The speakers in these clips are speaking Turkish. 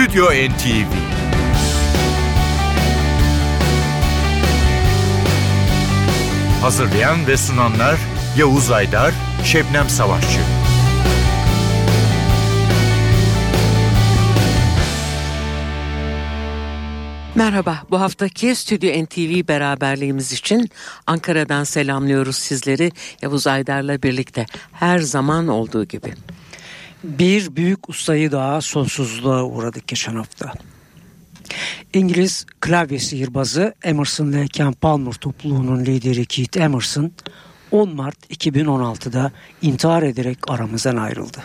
Stüdyo NTV Hazırlayan ve sunanlar Yavuz Aydar, Şebnem Savaşçı. Merhaba, bu haftaki Stüdyo NTV beraberliğimiz için Ankara'dan selamlıyoruz sizleri Yavuz Aydar'la birlikte her zaman olduğu gibi. Bir büyük ustayı daha sonsuzluğa uğradık geçen hafta. İngiliz klavye sihirbazı Emerson Lake Palmer topluluğunun lideri Keith Emerson 10 Mart 2016'da intihar ederek aramızdan ayrıldı.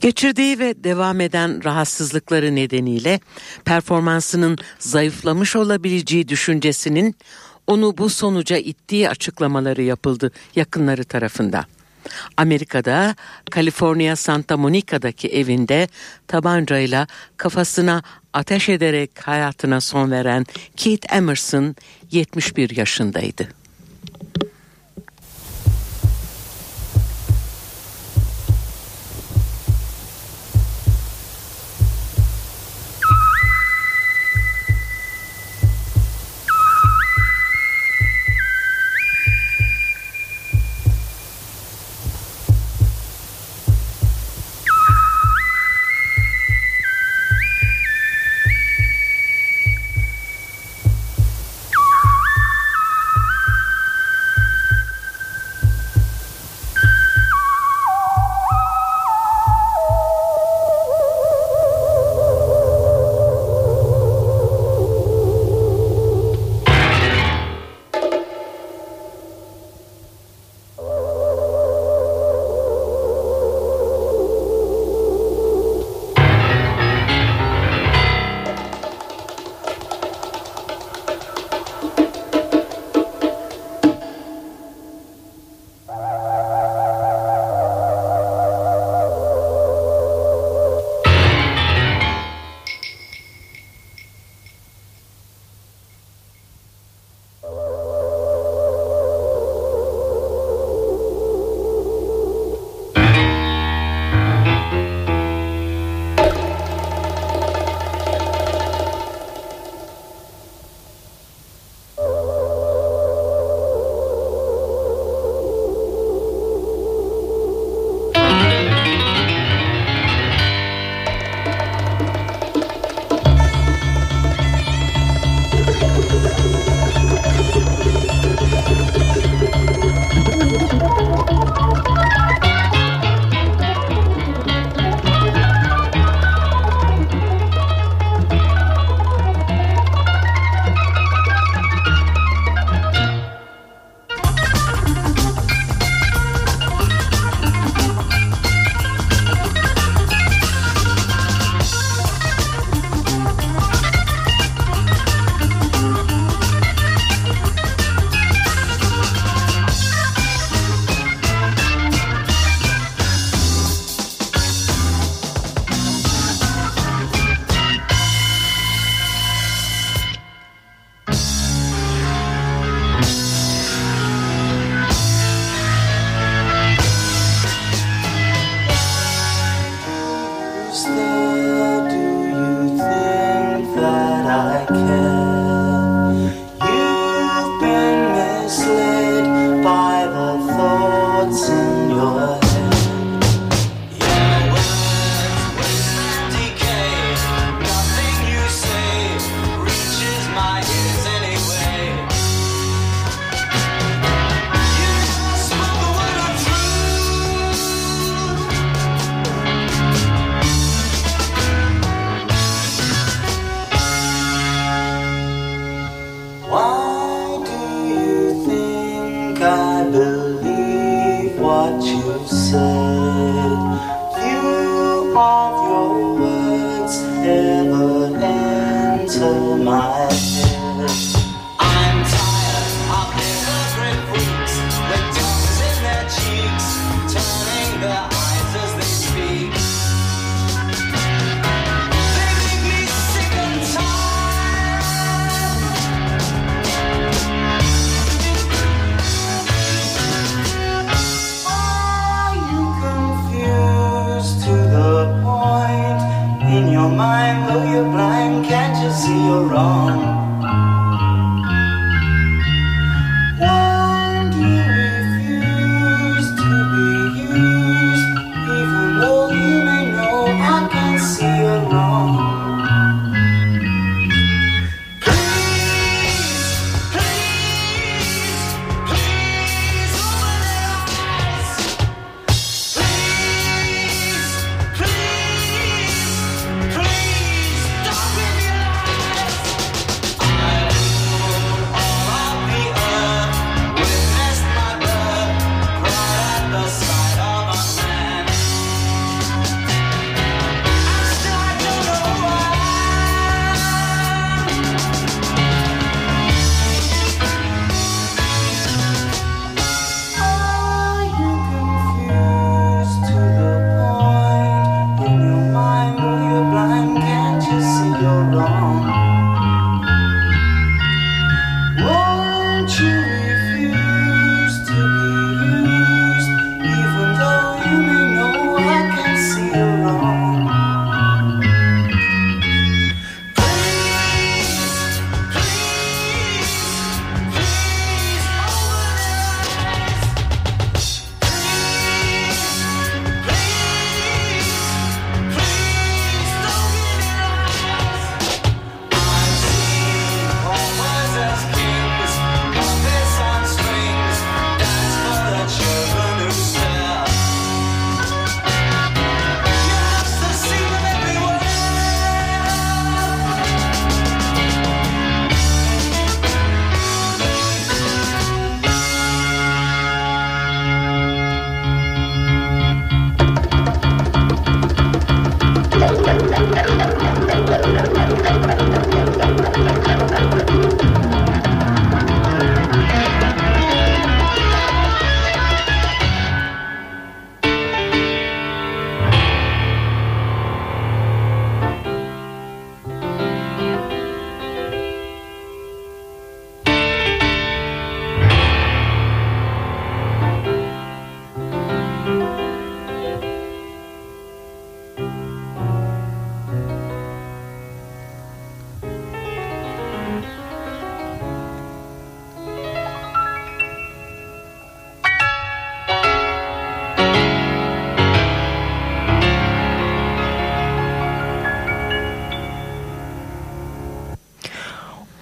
Geçirdiği ve devam eden rahatsızlıkları nedeniyle performansının zayıflamış olabileceği düşüncesinin onu bu sonuca ittiği açıklamaları yapıldı yakınları tarafından. Amerika'da Kaliforniya Santa Monica'daki evinde tabancayla kafasına ateş ederek hayatına son veren Keith Emerson 71 yaşındaydı. te usar.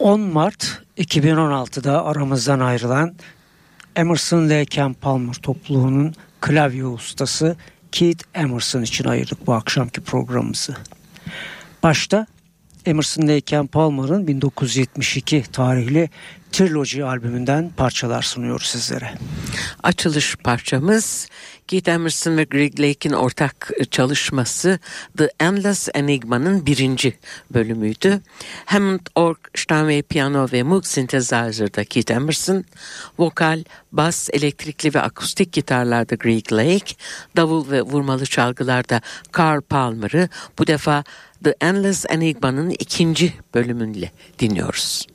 10 Mart 2016'da aramızdan ayrılan Emerson L. Ken Palmer topluluğunun klavye ustası Keith Emerson için ayırdık bu akşamki programımızı. Başta Emerson L. Ken Palmer'ın 1972 tarihli Trilogy albümünden parçalar sunuyoruz sizlere. Açılış parçamız Keith Emerson ve Greg Lake'in ortak çalışması The Endless Enigma'nın birinci bölümüydü. Hammond Org, Steinway Piyano ve Moog Synthesizer'da Keith Emerson, vokal, bas, elektrikli ve akustik gitarlarda Greg Lake, davul ve vurmalı çalgılarda Carl Palmer'ı bu defa The Endless Enigma'nın ikinci bölümünle dinliyoruz.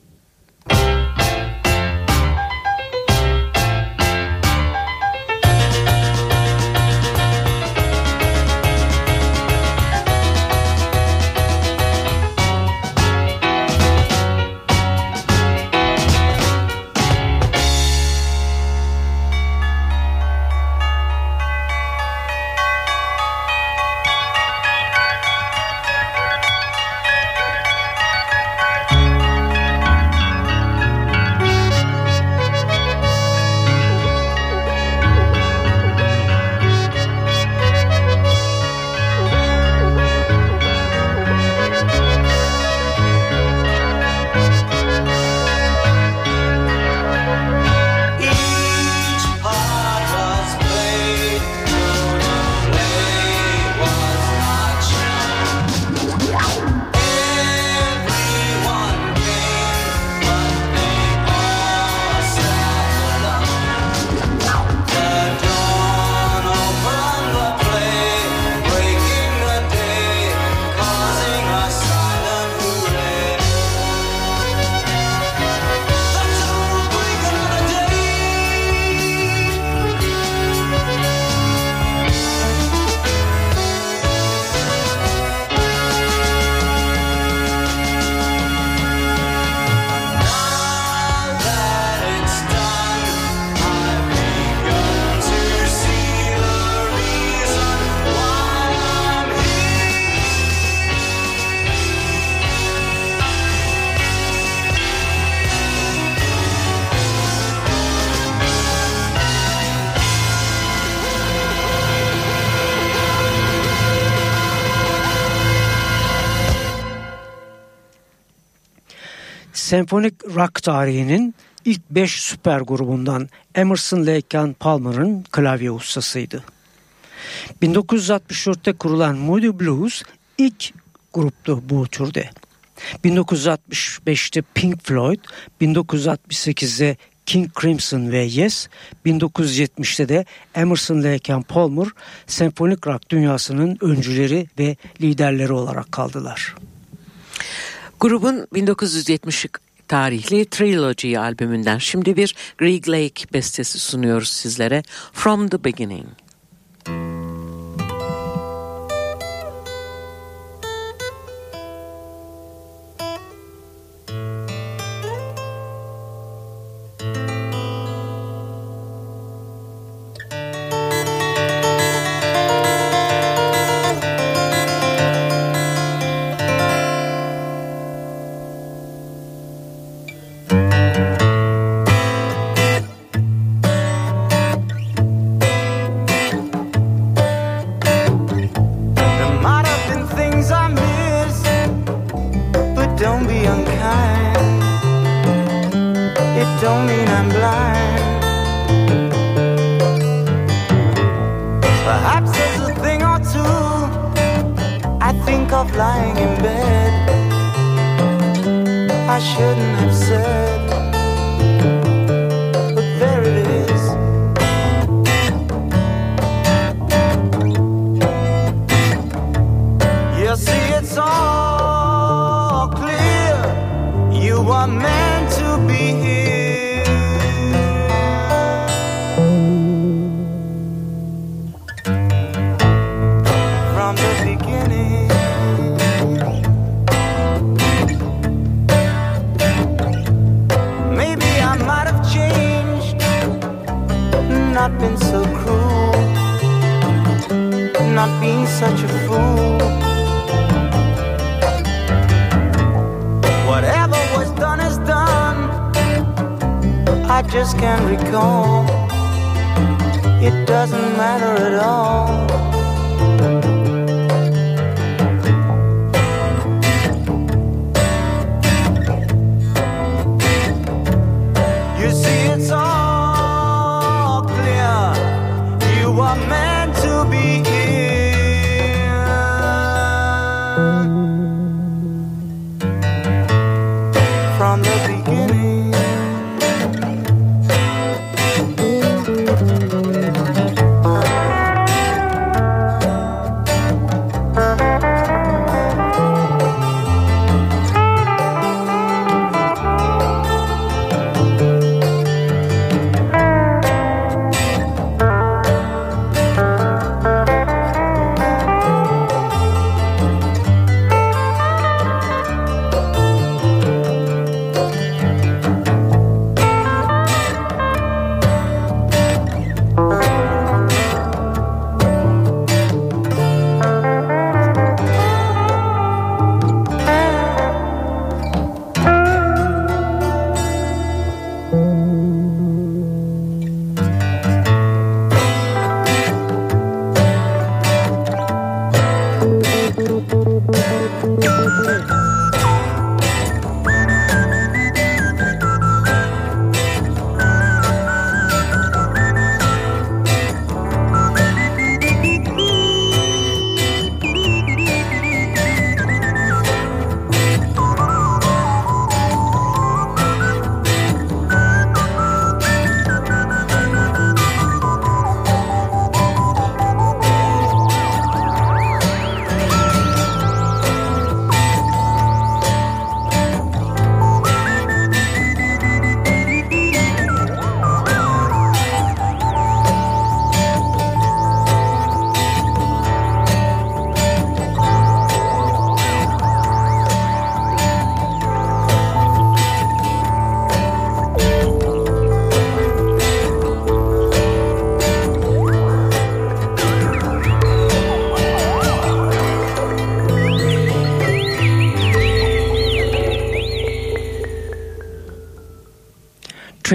Senfonik rock tarihinin ilk 5 süper grubundan Emerson Lake Palmer'ın klavye ustasıydı. 1964'te kurulan Moody Blues ilk gruptu bu türde. 1965'te Pink Floyd, 1968'de King Crimson ve Yes, 1970'te de Emerson Lake Palmer senfonik rock dünyasının öncüleri ve liderleri olarak kaldılar. Grubun 1970 tarihli Trilogy albümünden şimdi bir Greg Lake bestesi sunuyoruz sizlere. From the Beginning. unkind. It don't mean I'm blind. Perhaps there's a thing or two I think of lying in bed. I shouldn't have said, but there it is. You see, it's all. Were meant to be here. From the beginning. Maybe I might have changed, not been so cruel, not being such a fool. Just can't recall. It doesn't matter at all.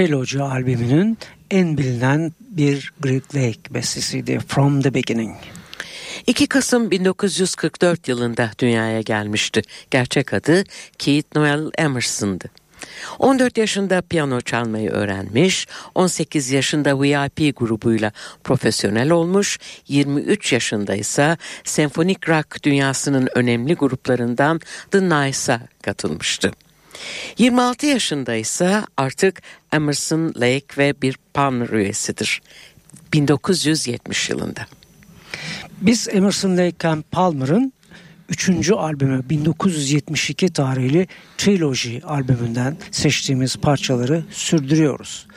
Trilogy albümünün en bilinen bir Great Lake bestesiydi From the Beginning. 2 Kasım 1944 yılında dünyaya gelmişti. Gerçek adı Keith Noel Emerson'dı. 14 yaşında piyano çalmayı öğrenmiş, 18 yaşında VIP grubuyla profesyonel olmuş, 23 yaşında ise senfonik rock dünyasının önemli gruplarından The Nice'a katılmıştı. 26 yaşında ise artık Emerson, Lake ve bir Palmer üyesidir. 1970 yılında. Biz Emerson Lake and Palmer'ın 3. albümü 1972 tarihli Trilogy albümünden seçtiğimiz parçaları sürdürüyoruz.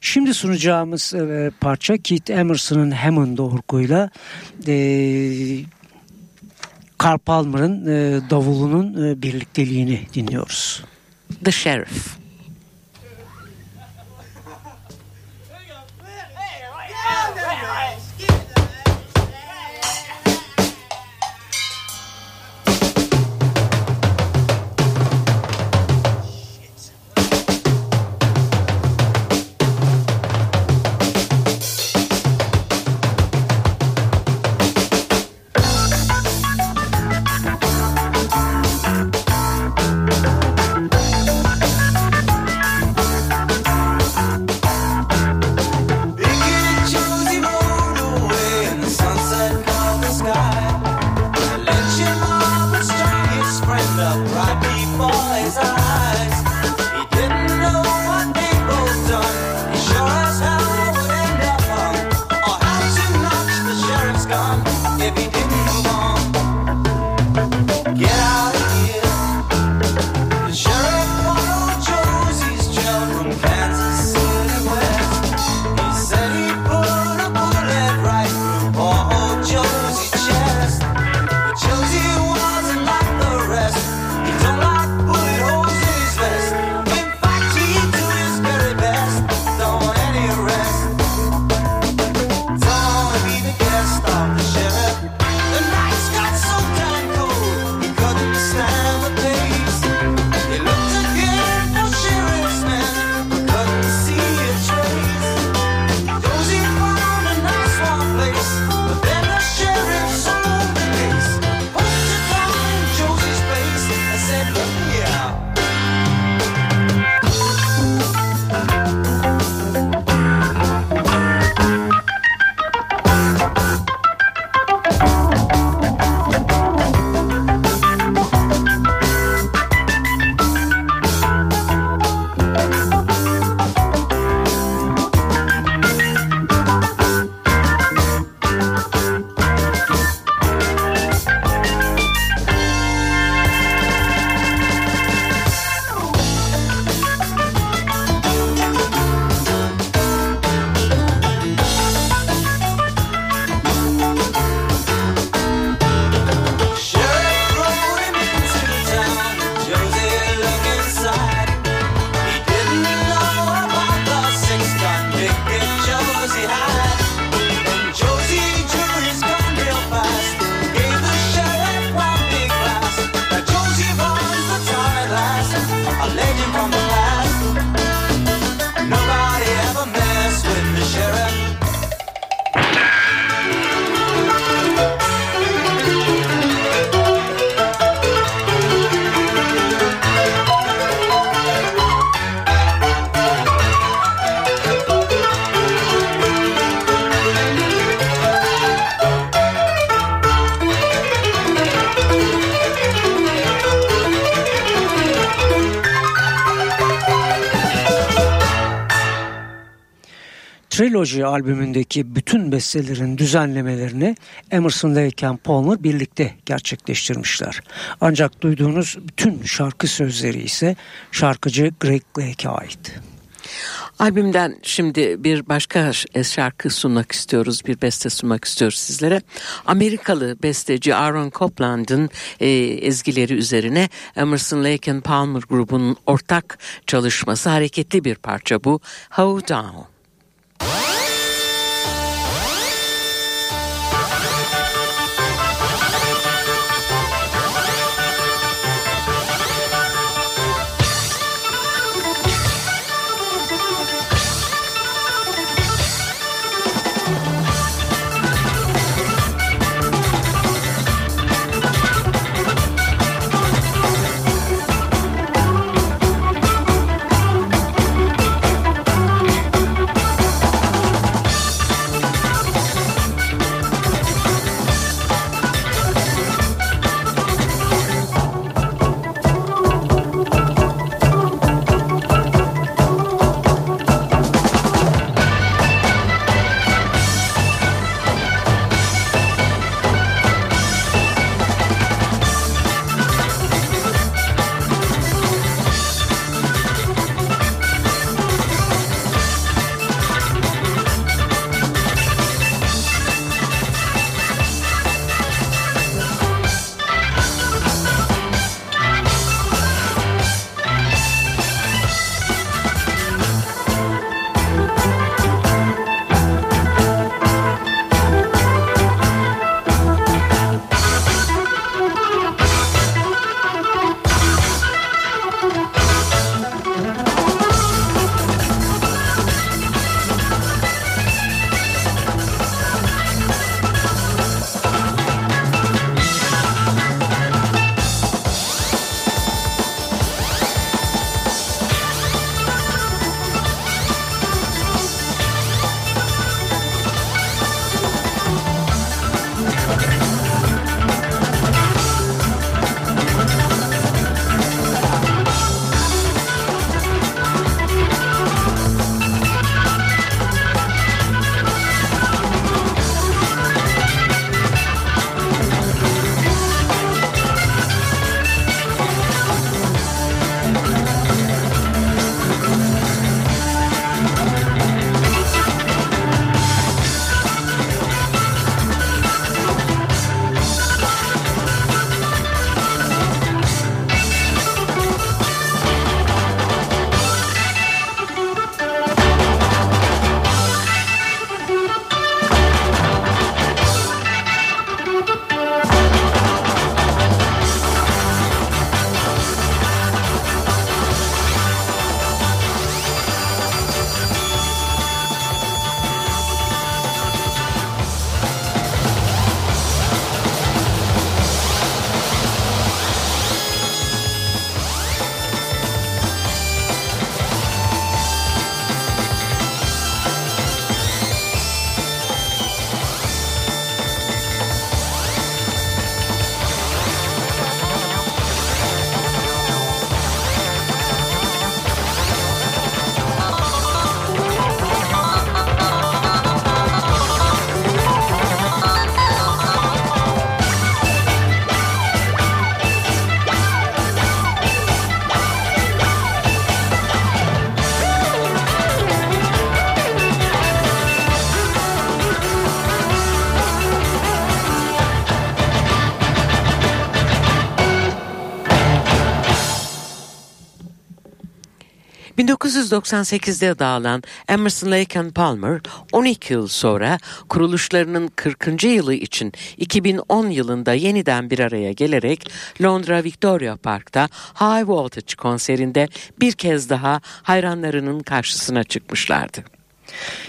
Şimdi sunacağımız e, parça Keith Emerson'ın Hammond orguyla e, Carl Palmer'ın e, davulunun e, birlikteliğini dinliyoruz. The Sheriff. Trilogy albümündeki bütün bestelerin düzenlemelerini Emerson Lake and Palmer birlikte gerçekleştirmişler. Ancak duyduğunuz bütün şarkı sözleri ise şarkıcı Greg Lake'e ait. Albümden şimdi bir başka şarkı sunmak istiyoruz, bir beste sunmak istiyoruz sizlere. Amerikalı besteci Aaron Copland'ın e, ezgileri üzerine Emerson Lake and Palmer grubunun ortak çalışması hareketli bir parça bu. How Down. ...1998'de dağılan Emerson Lake and Palmer 12 yıl sonra kuruluşlarının 40. yılı için 2010 yılında yeniden bir araya gelerek Londra Victoria Park'ta High Voltage konserinde bir kez daha hayranlarının karşısına çıkmışlardı.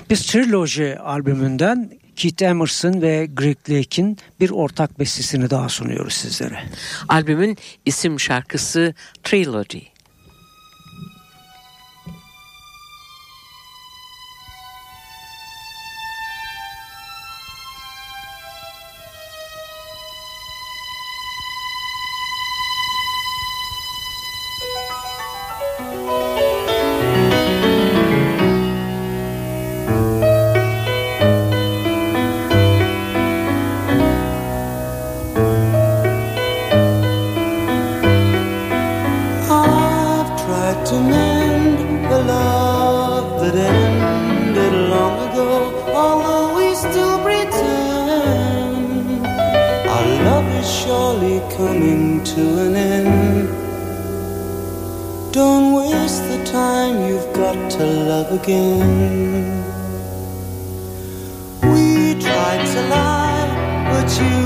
Biz Trilogy albümünden Keith Emerson ve Greg Lake'in bir ortak bestesini daha sunuyoruz sizlere. Albümün isim şarkısı Trilogy. You've got to love again. We tried to lie, but you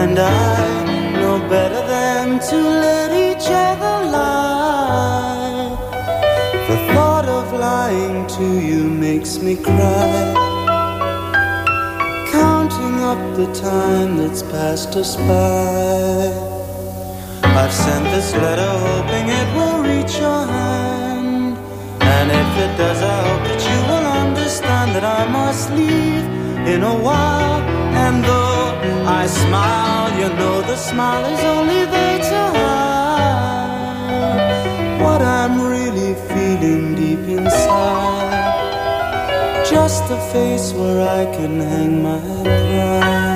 and I know better than to let each other lie. The thought of lying to you makes me cry. Counting up the time that's passed us by. I've sent this letter hoping it will reach your hand. If it does, I hope that you will understand that I must leave in a while. And though I smile, you know the smile is only there to hide what I'm really feeling deep inside. Just a face where I can hang my pride.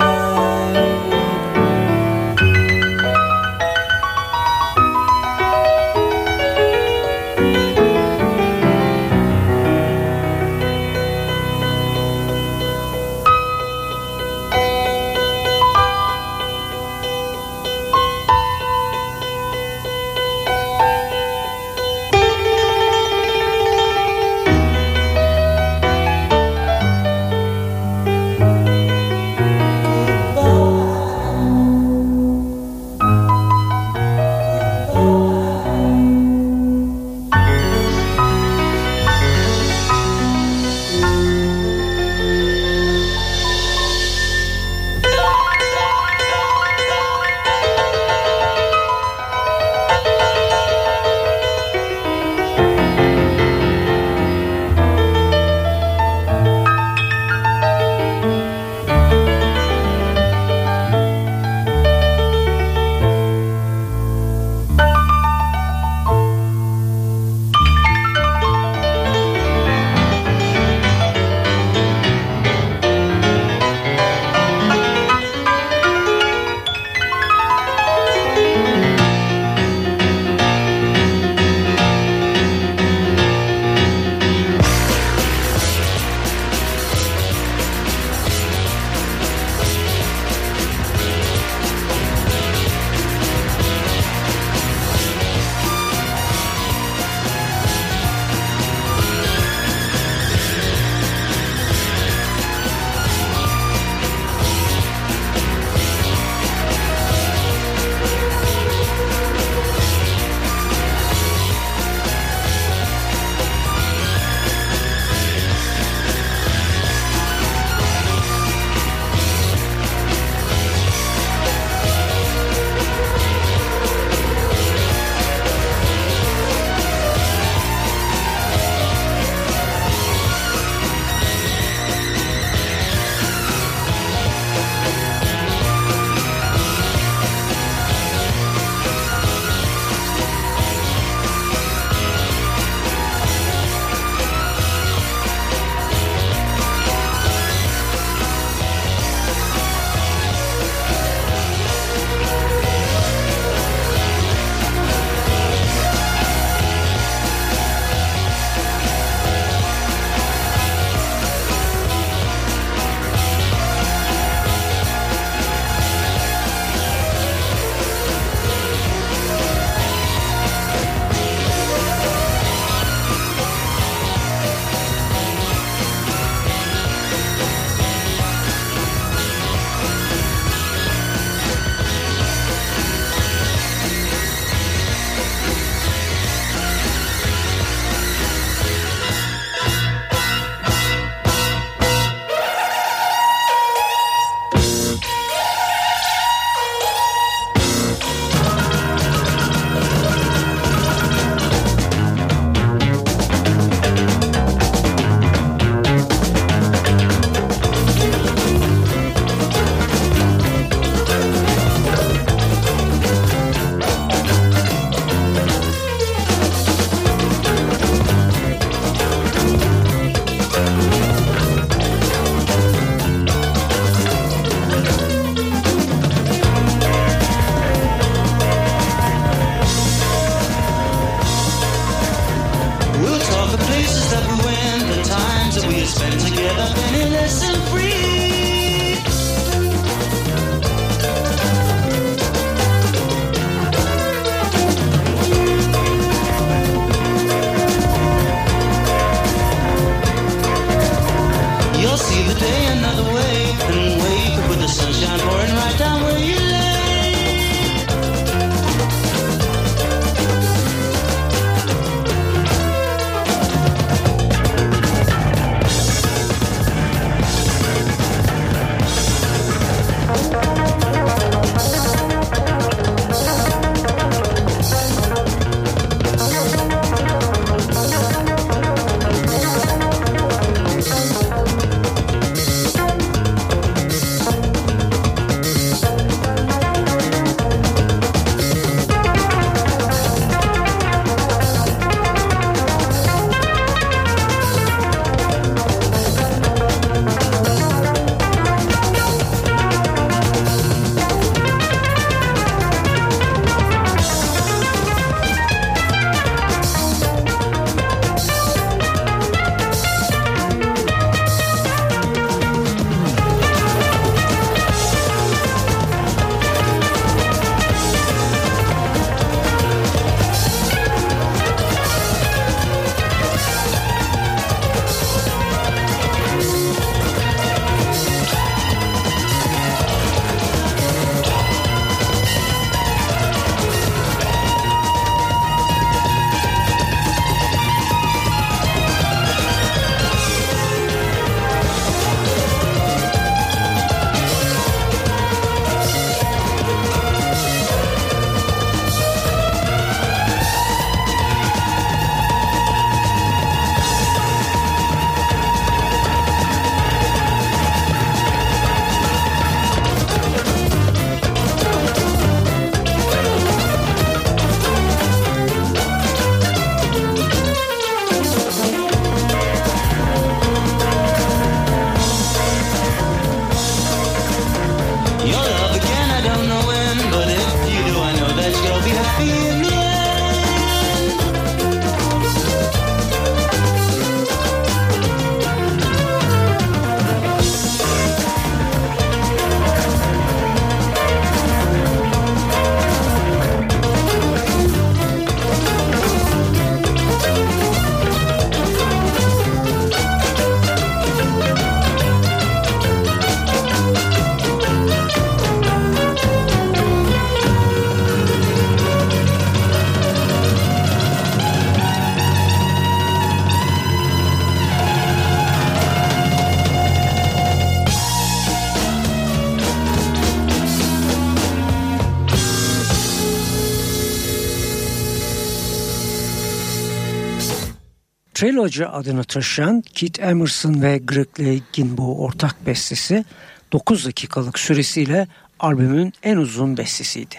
Trilogy adını taşıyan Keith Emerson ve Greg Lake'in bu ortak bestesi 9 dakikalık süresiyle albümün en uzun bestesiydi.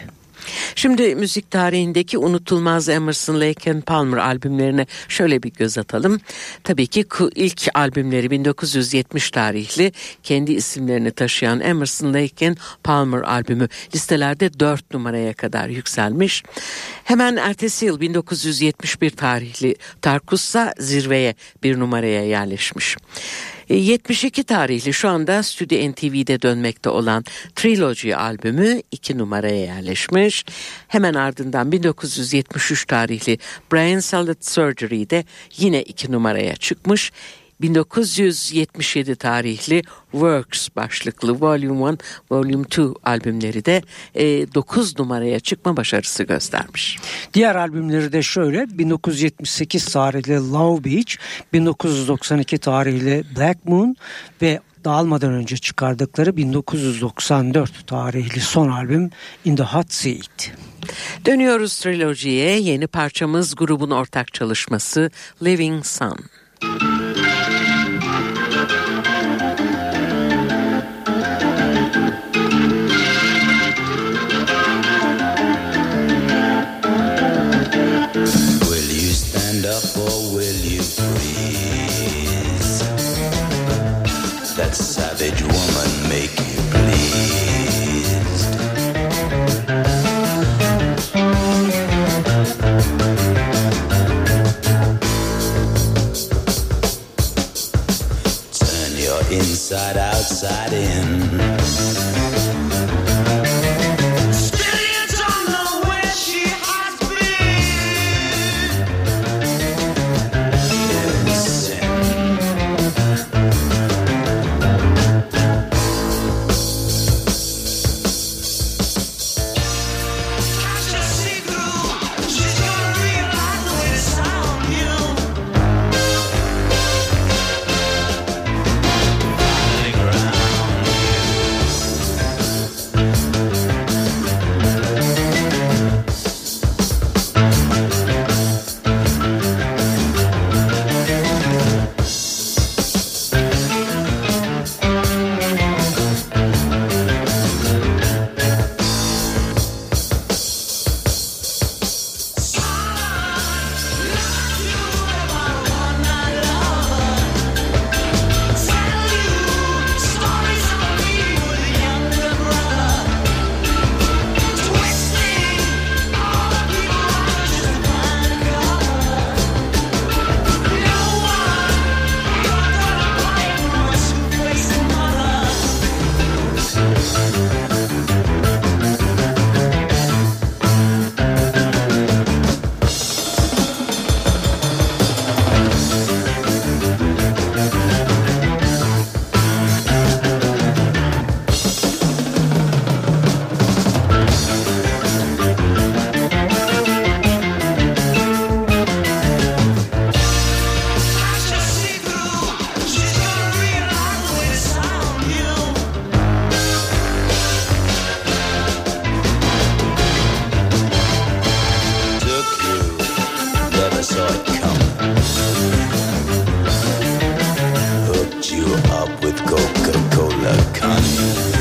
Şimdi müzik tarihindeki unutulmaz Emerson, Lake and Palmer albümlerine şöyle bir göz atalım. Tabii ki ilk albümleri 1970 tarihli kendi isimlerini taşıyan Emerson, Lake and Palmer albümü listelerde 4 numaraya kadar yükselmiş. Hemen ertesi yıl 1971 tarihli Tarkus'sa zirveye bir numaraya yerleşmiş. 72 e, tarihli şu anda Stüdyo NTV'de dönmekte olan Trilogy albümü 2 numaraya yerleşmiş. Hemen ardından 1973 tarihli Brain Salad Surgery'de yine 2 numaraya çıkmış. 1977 tarihli Works başlıklı Volume 1, Volume 2 albümleri de e, 9 numaraya çıkma başarısı göstermiş. Diğer albümleri de şöyle 1978 tarihli Love Beach, 1992 tarihli Black Moon ve dağılmadan önce çıkardıkları 1994 tarihli son albüm In the Hot Seat. Dönüyoruz trilojiye yeni parçamız grubun ortak çalışması Living Sun. Outside in. with Coca-Cola Kanye.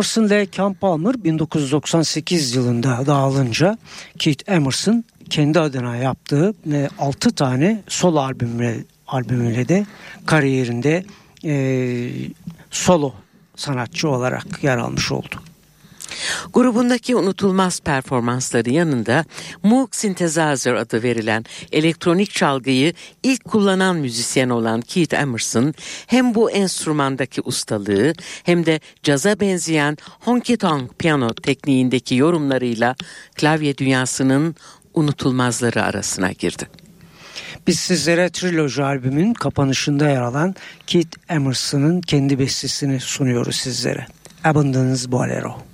Emerson ile Ken Palmer 1998 yılında dağılınca Keith Emerson kendi adına yaptığı 6 tane solo albümle, albümüyle de kariyerinde e, solo sanatçı olarak yer almış oldu. Grubundaki unutulmaz performansları yanında Moog Synthesizer adı verilen elektronik çalgıyı ilk kullanan müzisyen olan Keith Emerson hem bu enstrümandaki ustalığı hem de caza benzeyen honky tonk piyano tekniğindeki yorumlarıyla klavye dünyasının unutulmazları arasına girdi. Biz sizlere Trilogy albümün kapanışında yer alan Keith Emerson'ın kendi bestesini sunuyoruz sizlere. Abundance Bolero.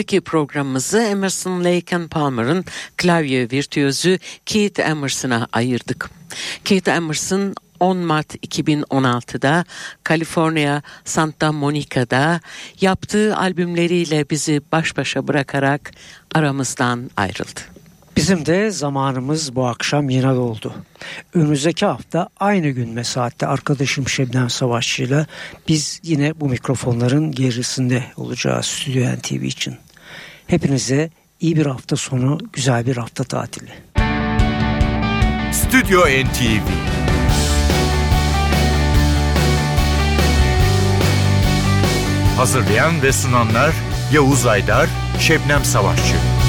Haftaki programımızı Emerson Lake and Palmer'ın klavye virtüözü Keith Emerson'a ayırdık. Keith Emerson 10 Mart 2016'da Kaliforniya Santa Monica'da yaptığı albümleriyle bizi baş başa bırakarak aramızdan ayrıldı. Bizim de zamanımız bu akşam yine doldu. Önümüzdeki hafta aynı gün ve saatte arkadaşım Şebnem Savaşçı ile biz yine bu mikrofonların gerisinde olacağız Stüdyo NTV için. Hepinize iyi bir hafta sonu, güzel bir hafta tatili. Stüdyo NTV Hazırlayan ve sunanlar Yavuz Aydar, Şebnem Savaşçı.